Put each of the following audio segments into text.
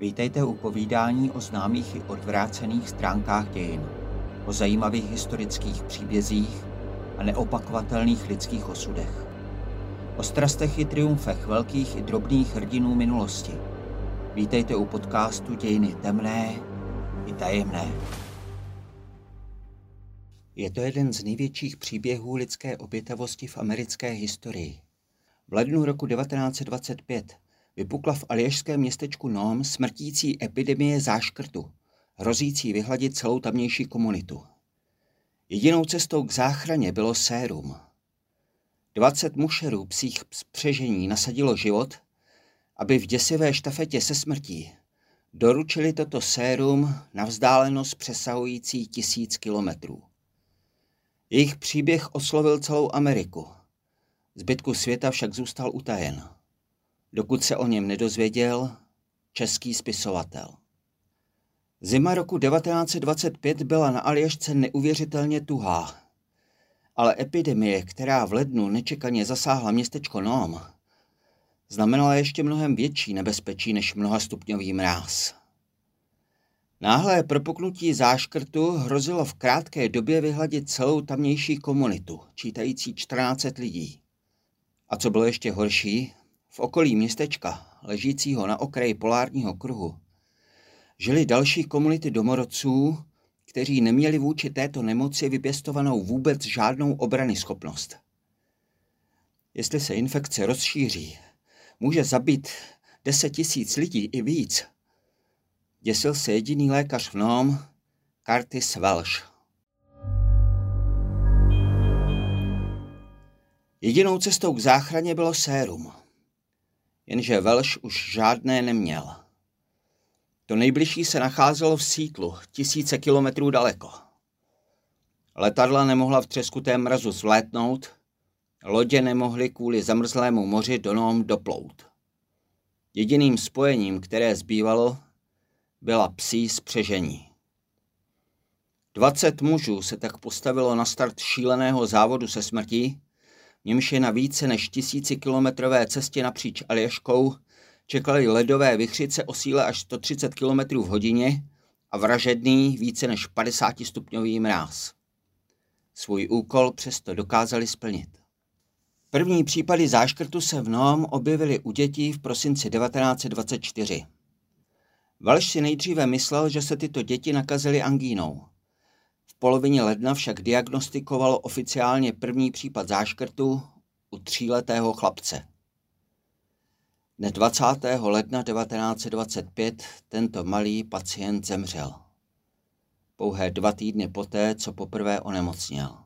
Vítejte u povídání o známých i odvrácených stránkách dějin, o zajímavých historických příbězích a neopakovatelných lidských osudech. O strastech i triumfech velkých i drobných hrdinů minulosti. Vítejte u podcastu Dějiny temné i tajemné. Je to jeden z největších příběhů lidské obětavosti v americké historii. V lednu roku 1925 vypukla v alježském městečku Nóm smrtící epidemie záškrtu, hrozící vyhladit celou tamnější komunitu. Jedinou cestou k záchraně bylo sérum. 20 mušerů psích spřežení nasadilo život, aby v děsivé štafetě se smrtí doručili toto sérum na vzdálenost přesahující tisíc kilometrů. Jejich příběh oslovil celou Ameriku. Zbytku světa však zůstal utajen dokud se o něm nedozvěděl český spisovatel. Zima roku 1925 byla na Aljašce neuvěřitelně tuhá, ale epidemie, která v lednu nečekaně zasáhla městečko Nóm, znamenala ještě mnohem větší nebezpečí než mnohastupňový mráz. Náhlé propuknutí záškrtu hrozilo v krátké době vyhladit celou tamnější komunitu, čítající 14 lidí. A co bylo ještě horší, v okolí městečka, ležícího na okraji polárního kruhu, žili další komunity domorodců, kteří neměli vůči této nemoci vypěstovanou vůbec žádnou obrany schopnost. Jestli se infekce rozšíří, může zabít deset tisíc lidí i víc. Děsil se jediný lékař v Nóm, Curtis Welsh. Jedinou cestou k záchraně bylo sérum jenže Velš už žádné neměl. To nejbližší se nacházelo v Sítlu, tisíce kilometrů daleko. Letadla nemohla v třeskutém mrazu zvlétnout, lodě nemohly kvůli zamrzlému moři do Nóm doplout. Jediným spojením, které zbývalo, byla psí spřežení. Dvacet mužů se tak postavilo na start šíleného závodu se smrtí, němž je na více než tisícikilometrové cestě napříč Aljaškou čekali ledové vychřice o síle až 130 km v hodině a vražedný více než 50 stupňový mráz. Svůj úkol přesto dokázali splnit. První případy záškrtu se v Nóm objevily u dětí v prosinci 1924. Valš si nejdříve myslel, že se tyto děti nakazily angínou polovině ledna však diagnostikovalo oficiálně první případ záškrtu u tříletého chlapce. Dne 20. ledna 1925 tento malý pacient zemřel. Pouhé dva týdny poté, co poprvé onemocněl.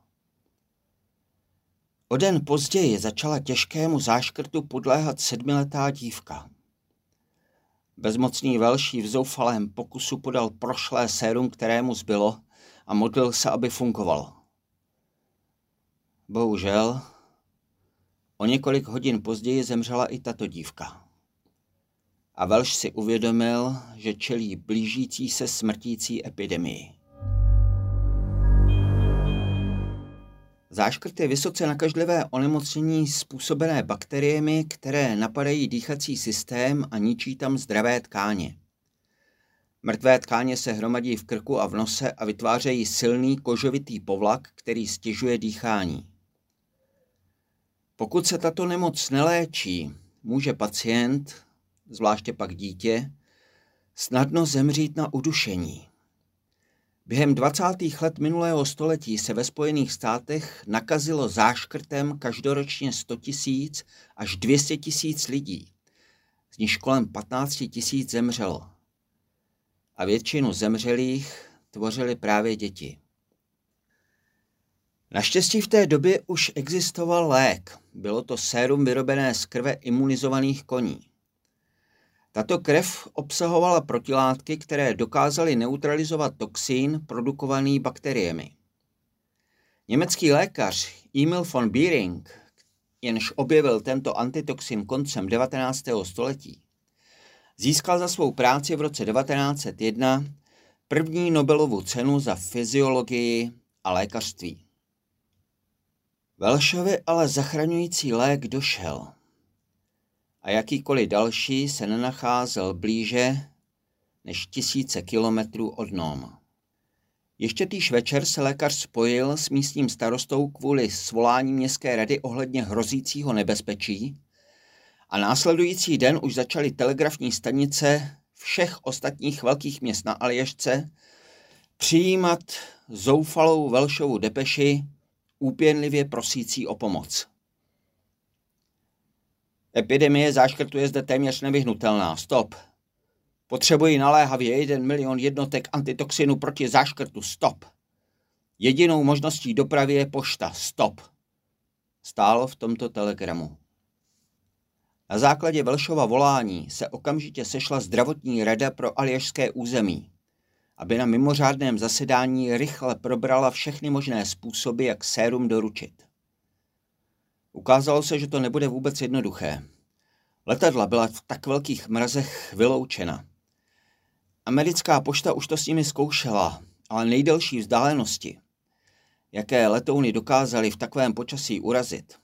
O den později začala těžkému záškrtu podléhat sedmiletá dívka. Bezmocný velší v zoufalém pokusu podal prošlé sérum, kterému zbylo, a modlil se, aby fungoval. Bohužel, o několik hodin později zemřela i tato dívka. A Velš si uvědomil, že čelí blížící se smrtící epidemii. Záškrt je vysoce nakažlivé onemocnění způsobené bakteriemi, které napadají dýchací systém a ničí tam zdravé tkáně. Mrtvé tkáně se hromadí v krku a v nose a vytvářejí silný kožovitý povlak, který stěžuje dýchání. Pokud se tato nemoc neléčí, může pacient, zvláště pak dítě, snadno zemřít na udušení. Během 20. let minulého století se ve Spojených státech nakazilo záškrtem každoročně 100 tisíc až 200 tisíc lidí, z nich kolem 15 tisíc zemřelo a většinu zemřelých tvořili právě děti. Naštěstí v té době už existoval lék. Bylo to sérum vyrobené z krve imunizovaných koní. Tato krev obsahovala protilátky, které dokázaly neutralizovat toxín produkovaný bakteriemi. Německý lékař Emil von Biering, jenž objevil tento antitoxin koncem 19. století, Získal za svou práci v roce 1901 první Nobelovu cenu za fyziologii a lékařství. Velšovi ale zachraňující lék došel a jakýkoliv další se nenacházel blíže než tisíce kilometrů od Nóm. Ještě týž večer se lékař spojil s místním starostou kvůli svolání městské rady ohledně hrozícího nebezpečí a následující den už začaly telegrafní stanice všech ostatních velkých měst na Aljašce přijímat zoufalou Velšovu depeši úpěnlivě prosící o pomoc. Epidemie záškrtu je zde téměř nevyhnutelná. Stop. Potřebuji naléhavě 1 milion jednotek antitoxinu proti záškrtu. Stop. Jedinou možností dopravy je pošta. Stop. Stálo v tomto telegramu. Na základě Velšova volání se okamžitě sešla zdravotní rada pro aljašské území, aby na mimořádném zasedání rychle probrala všechny možné způsoby, jak sérum doručit. Ukázalo se, že to nebude vůbec jednoduché. Letadla byla v tak velkých mrazech vyloučena. Americká pošta už to s nimi zkoušela, ale nejdelší vzdálenosti, jaké letouny dokázaly v takovém počasí urazit,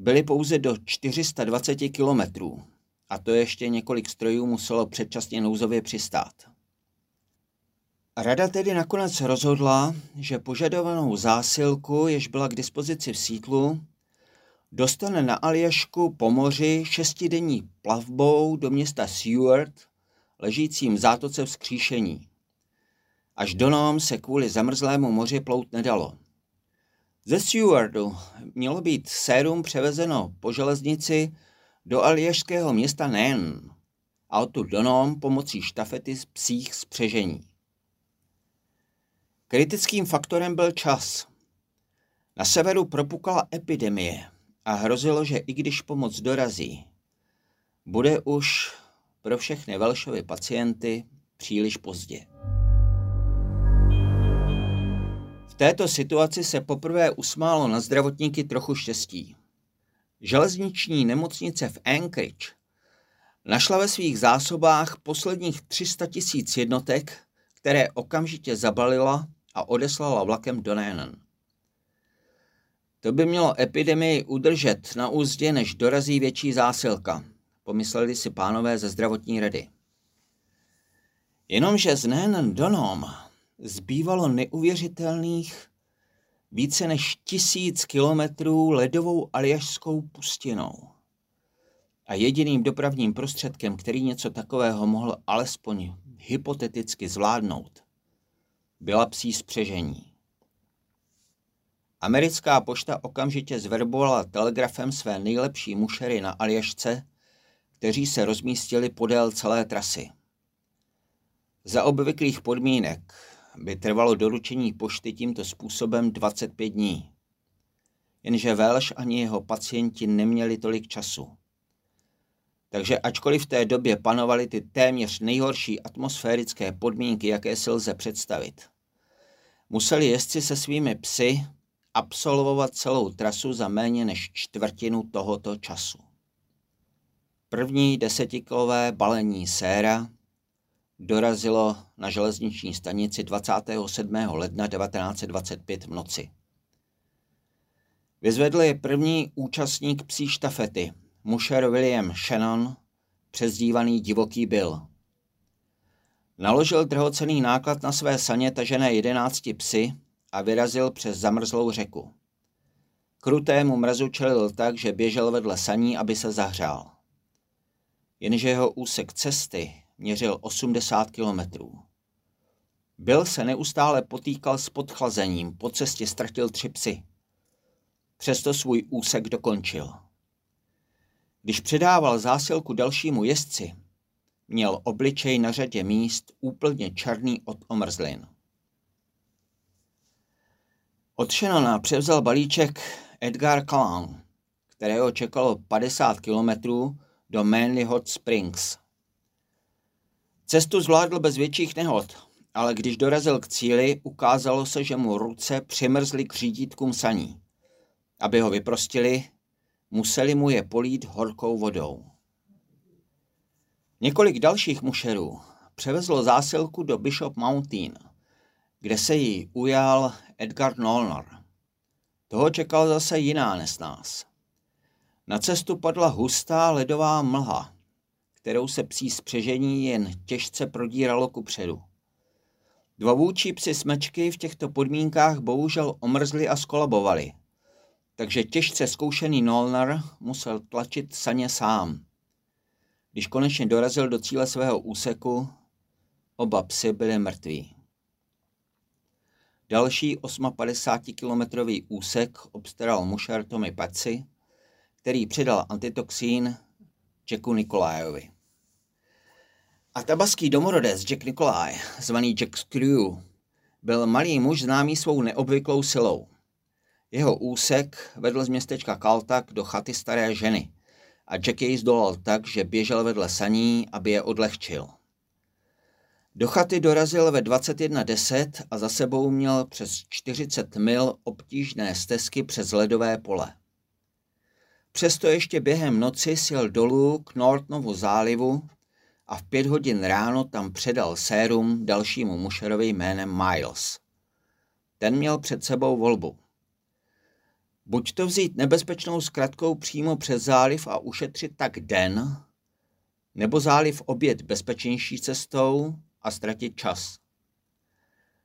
byly pouze do 420 kilometrů a to ještě několik strojů muselo předčasně nouzově přistát. Rada tedy nakonec rozhodla, že požadovanou zásilku, jež byla k dispozici v sítlu, dostane na Aljašku po moři šestidenní plavbou do města Seward, ležícím v zátoce vzkříšení. Až do Nóm se kvůli zamrzlému moři plout nedalo. Ze Sewardu mělo být sérum převezeno po železnici do aljašského města Nen a odtud do Nóm pomocí štafety z psích spřežení. Kritickým faktorem byl čas. Na severu propukala epidemie a hrozilo, že i když pomoc dorazí, bude už pro všechny Velšovy pacienty příliš pozdě. Této situaci se poprvé usmálo na zdravotníky trochu štěstí. Železniční nemocnice v Anchorage našla ve svých zásobách posledních 300 tisíc jednotek, které okamžitě zabalila a odeslala vlakem do Nénen. To by mělo epidemii udržet na úzdě, než dorazí větší zásilka, pomysleli si pánové ze zdravotní rady. Jenomže z Nénen do Nóm zbývalo neuvěřitelných více než tisíc kilometrů ledovou aljašskou pustinou. A jediným dopravním prostředkem, který něco takového mohl alespoň hypoteticky zvládnout, byla psí spřežení. Americká pošta okamžitě zverbovala telegrafem své nejlepší mušery na Aljašce, kteří se rozmístili podél celé trasy. Za obvyklých podmínek by trvalo doručení pošty tímto způsobem 25 dní. Jenže Velš ani jeho pacienti neměli tolik času. Takže ačkoliv v té době panovaly ty téměř nejhorší atmosférické podmínky, jaké si lze představit, museli jezdci se svými psy absolvovat celou trasu za méně než čtvrtinu tohoto času. První desetikilové balení séra dorazilo na železniční stanici 27. ledna 1925 v noci. Vyzvedl je první účastník psí štafety, mušer William Shannon, přezdívaný Divoký Bill. Naložil drahocený náklad na své saně tažené jedenácti psy a vyrazil přes zamrzlou řeku. Krutému mrazu čelil tak, že běžel vedle saní, aby se zahřál. Jenže jeho úsek cesty měřil 80 kilometrů. Bill se neustále potýkal s podchlazením, po cestě ztratil tři psy. Přesto svůj úsek dokončil. Když předával zásilku dalšímu jezdci, měl obličej na řadě míst úplně černý od omrzlin. Od Shannona převzal balíček Edgar Callan, kterého čekalo 50 kilometrů do Manly Hot Springs. Cestu zvládl bez větších nehod, ale když dorazil k cíli, ukázalo se, že mu ruce přimrzly k řídítkům saní. Aby ho vyprostili, museli mu je polít horkou vodou. Několik dalších mušerů převezlo zásilku do Bishop Mountain, kde se jí ujal Edgar Nolnar. Toho čekal zase jiná nesnás. Na cestu padla hustá ledová mlha, kterou se psí spřežení jen těžce prodíralo ku předu. Dva vůči psi smečky v těchto podmínkách bohužel omrzli a skolabovali, takže těžce zkoušený Nolnar musel tlačit saně sám. Když konečně dorazil do cíle svého úseku, oba psy byly mrtví. Další 58-kilometrový úsek obstaral mušer Tommy Patsy, který přidal antitoxín Jacku Nikolajovi. A tabaský domorodec Jack Nikolaj, zvaný Jack Screw, byl malý muž známý svou neobvyklou silou. Jeho úsek vedl z městečka Kaltak do chaty staré ženy a Jack jej zdolal tak, že běžel vedle saní, aby je odlehčil. Do chaty dorazil ve 21.10 a za sebou měl přes 40 mil obtížné stezky přes ledové pole. Přesto ještě během noci sjel dolů k Nortnovu zálivu a v pět hodin ráno tam předal sérum dalšímu mušerovi jménem Miles. Ten měl před sebou volbu. Buď to vzít nebezpečnou zkratkou přímo přes záliv a ušetřit tak den, nebo záliv obět bezpečnější cestou a ztratit čas.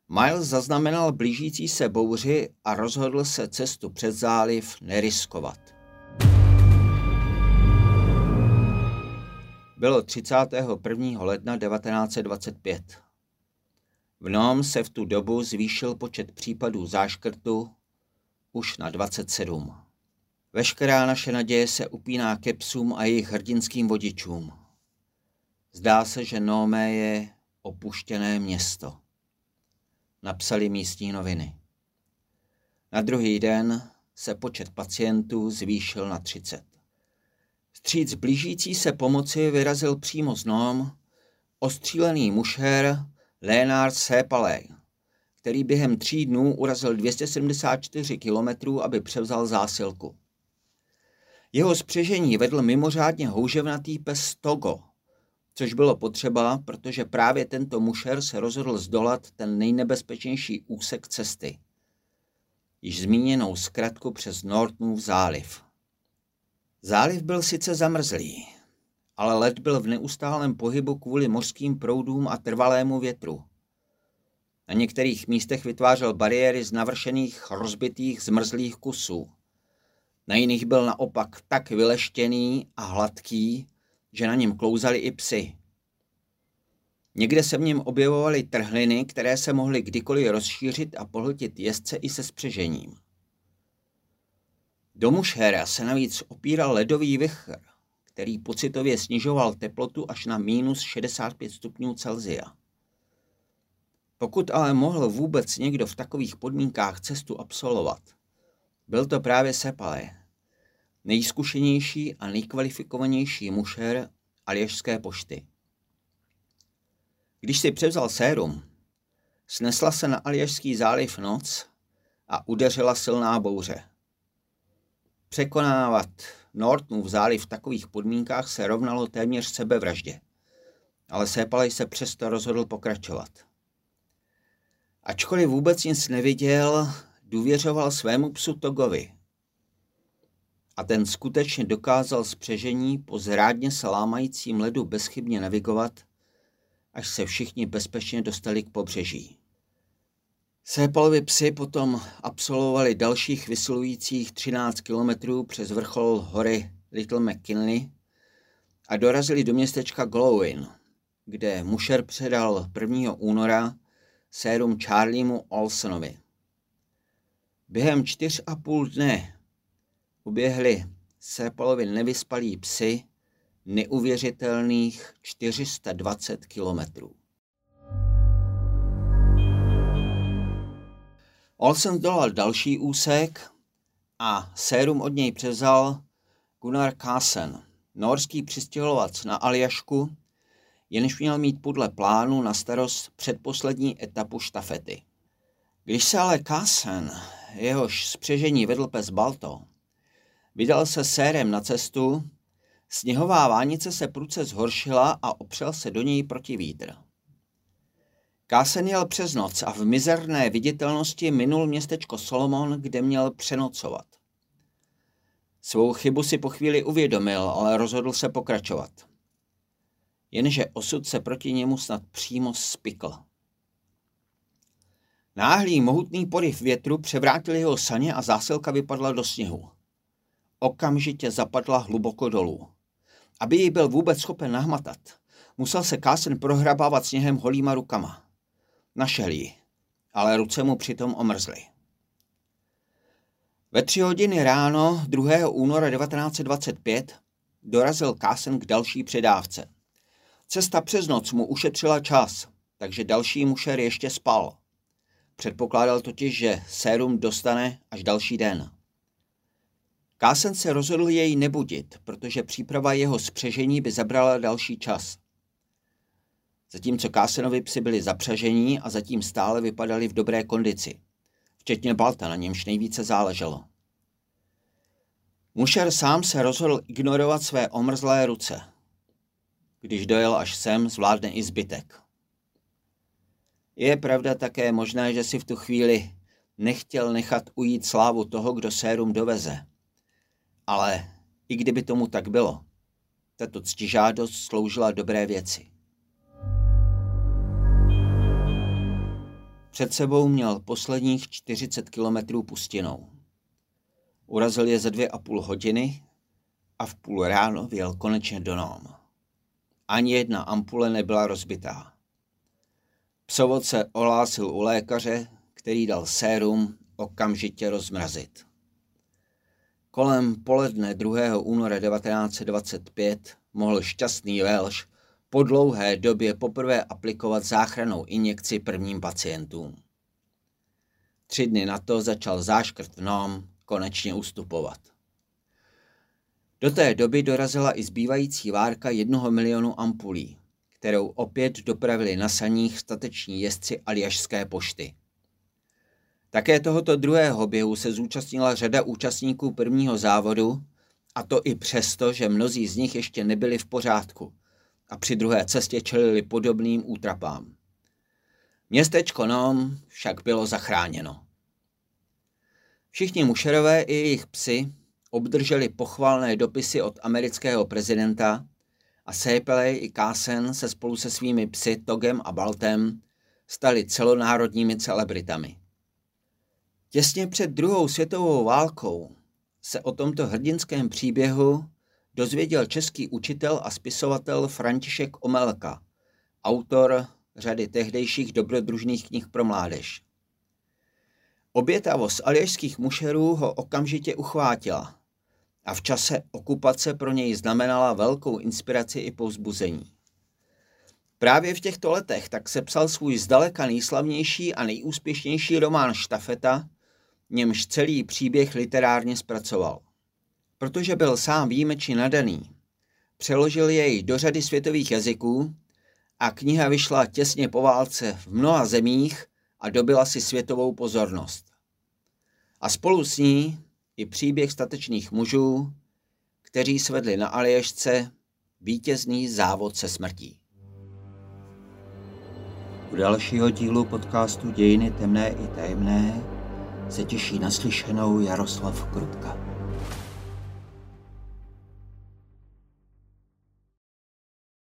Miles zaznamenal blížící se bouři a rozhodl se cestu přes záliv neriskovat. Bylo 31. ledna 1925. V NOM se v tu dobu zvýšil počet případů záškrtu už na 27. Veškerá naše naděje se upíná ke psům a jejich hrdinským vodičům. Zdá se, že Nómé je opuštěné město. Napsali místní noviny. Na druhý den se počet pacientů zvýšil na 30. Stříc blížící se pomoci vyrazil přímo z Nóm ostřílený mušer Lénard Sépalej, který během tří dnů urazil 274 kilometrů, aby převzal zásilku. Jeho spřežení vedl mimořádně houževnatý pes Togo, což bylo potřeba, protože právě tento mušer se rozhodl zdolat ten nejnebezpečnější úsek cesty. Již zmíněnou zkratku přes Nortnův záliv. Záliv byl sice zamrzlý, ale led byl v neustálém pohybu kvůli mořským proudům a trvalému větru. Na některých místech vytvářel bariéry z navršených, rozbitých, zmrzlých kusů. Na jiných byl naopak tak vyleštěný a hladký, že na něm klouzali i psy. Někde se v něm objevovaly trhliny, které se mohly kdykoliv rozšířit a pohltit jezdce i se spřežením. Do Mušhera se navíc opíral ledový vychr, který pocitově snižoval teplotu až na minus 65 stupňů Celzia. Pokud ale mohl vůbec někdo v takových podmínkách cestu absolvovat, byl to právě Sepale, nejzkušenější a nejkvalifikovanější mušer Alježské pošty. Když si převzal sérum, snesla se na Alježský záliv noc a udeřila silná bouře. Překonávat Nortnův záliv v takových podmínkách se rovnalo téměř sebevraždě, ale Sépalej se přesto rozhodl pokračovat. Ačkoliv vůbec nic neviděl, důvěřoval svému psu Togovi. A ten skutečně dokázal spřežení po zrádně se lámajícím ledu bezchybně navigovat, až se všichni bezpečně dostali k pobřeží. Sépalovi psy potom absolvovali dalších vysilujících 13 kilometrů přes vrchol hory Little McKinley a dorazili do městečka Glowin, kde Musher předal 1. února sérum Charliemu Olsonovi. Během čtyř a půl dne uběhli Sépalovi nevyspalí psy neuvěřitelných 420 kilometrů. Olsen dolal další úsek a sérum od něj převzal Gunnar Kassen, norský přistěholovac na Aljašku, jenž měl mít podle plánu na starost předposlední etapu štafety. Když se ale Kassen, jehož spřežení vedl pes Balto, vydal se sérem na cestu, sněhová vánice se pruce zhoršila a opřel se do něj proti vítr. Kásen jel přes noc a v mizerné viditelnosti minul městečko Solomon, kde měl přenocovat. Svou chybu si po chvíli uvědomil, ale rozhodl se pokračovat. jenže osud se proti němu snad přímo spikl. Náhlý mohutný poryv větru převrátil jeho saně a zásilka vypadla do sněhu. Okamžitě zapadla hluboko dolů. Aby ji byl vůbec schopen nahmatat, musel se Kásen prohrabávat sněhem holýma rukama. Našel ji, ale ruce mu přitom omrzly. Ve tři hodiny ráno 2. února 1925 dorazil Kásen k další předávce. Cesta přes noc mu ušetřila čas, takže další mušer ještě spal. Předpokládal totiž, že sérum dostane až další den. Kásen se rozhodl jej nebudit, protože příprava jeho spřežení by zabrala další čas. Zatímco Kásenovi psy byli zapřažení a zatím stále vypadali v dobré kondici, včetně Balta, na němž nejvíce záleželo. Mušer sám se rozhodl ignorovat své omrzlé ruce. Když dojel až sem, zvládne i zbytek. Je pravda také možné, že si v tu chvíli nechtěl nechat ujít slávu toho, kdo sérum doveze. Ale i kdyby tomu tak bylo, tato ctižádost sloužila dobré věci. Před sebou měl posledních 40 kilometrů pustinou. Urazil je za dvě a půl hodiny a v půl ráno vyjel konečně do Nóm. Ani jedna ampule nebyla rozbitá. Psovod se ohlásil u lékaře, který dal sérum okamžitě rozmrazit. Kolem poledne 2. února 1925 mohl šťastný Welsh po dlouhé době poprvé aplikovat záchranou injekci prvním pacientům. Tři dny na to začal záškrt v NOM konečně ustupovat. Do té doby dorazila i zbývající várka jednoho milionu ampulí, kterou opět dopravili na saních stateční jezdci Aljašské pošty. Také tohoto druhého běhu se zúčastnila řada účastníků prvního závodu, a to i přesto, že mnozí z nich ještě nebyli v pořádku a při druhé cestě čelili podobným útrapám. Městečko Nom však bylo zachráněno. Všichni mušerové i jejich psy obdrželi pochvalné dopisy od amerického prezidenta a Sejpelej i Kásen se spolu se svými psy Togem a Baltem stali celonárodními celebritami. Těsně před druhou světovou válkou se o tomto hrdinském příběhu dozvěděl český učitel a spisovatel František Omelka, autor řady tehdejších dobrodružných knih pro mládež. Obětavost aljašských mušerů ho okamžitě uchvátila a v čase okupace pro něj znamenala velkou inspiraci i povzbuzení. Právě v těchto letech tak sepsal svůj zdaleka nejslavnější a nejúspěšnější román Štafeta, němž celý příběh literárně zpracoval. Protože byl sám výjimečně nadaný, přeložil jej do řady světových jazyků a kniha vyšla těsně po válce v mnoha zemích a dobila si světovou pozornost. A spolu s ní i příběh statečných mužů, kteří svedli na Alježce vítězný závod se smrtí. U dalšího dílu podcastu Dějiny temné i tajemné se těší naslyšenou Jaroslav Krutka.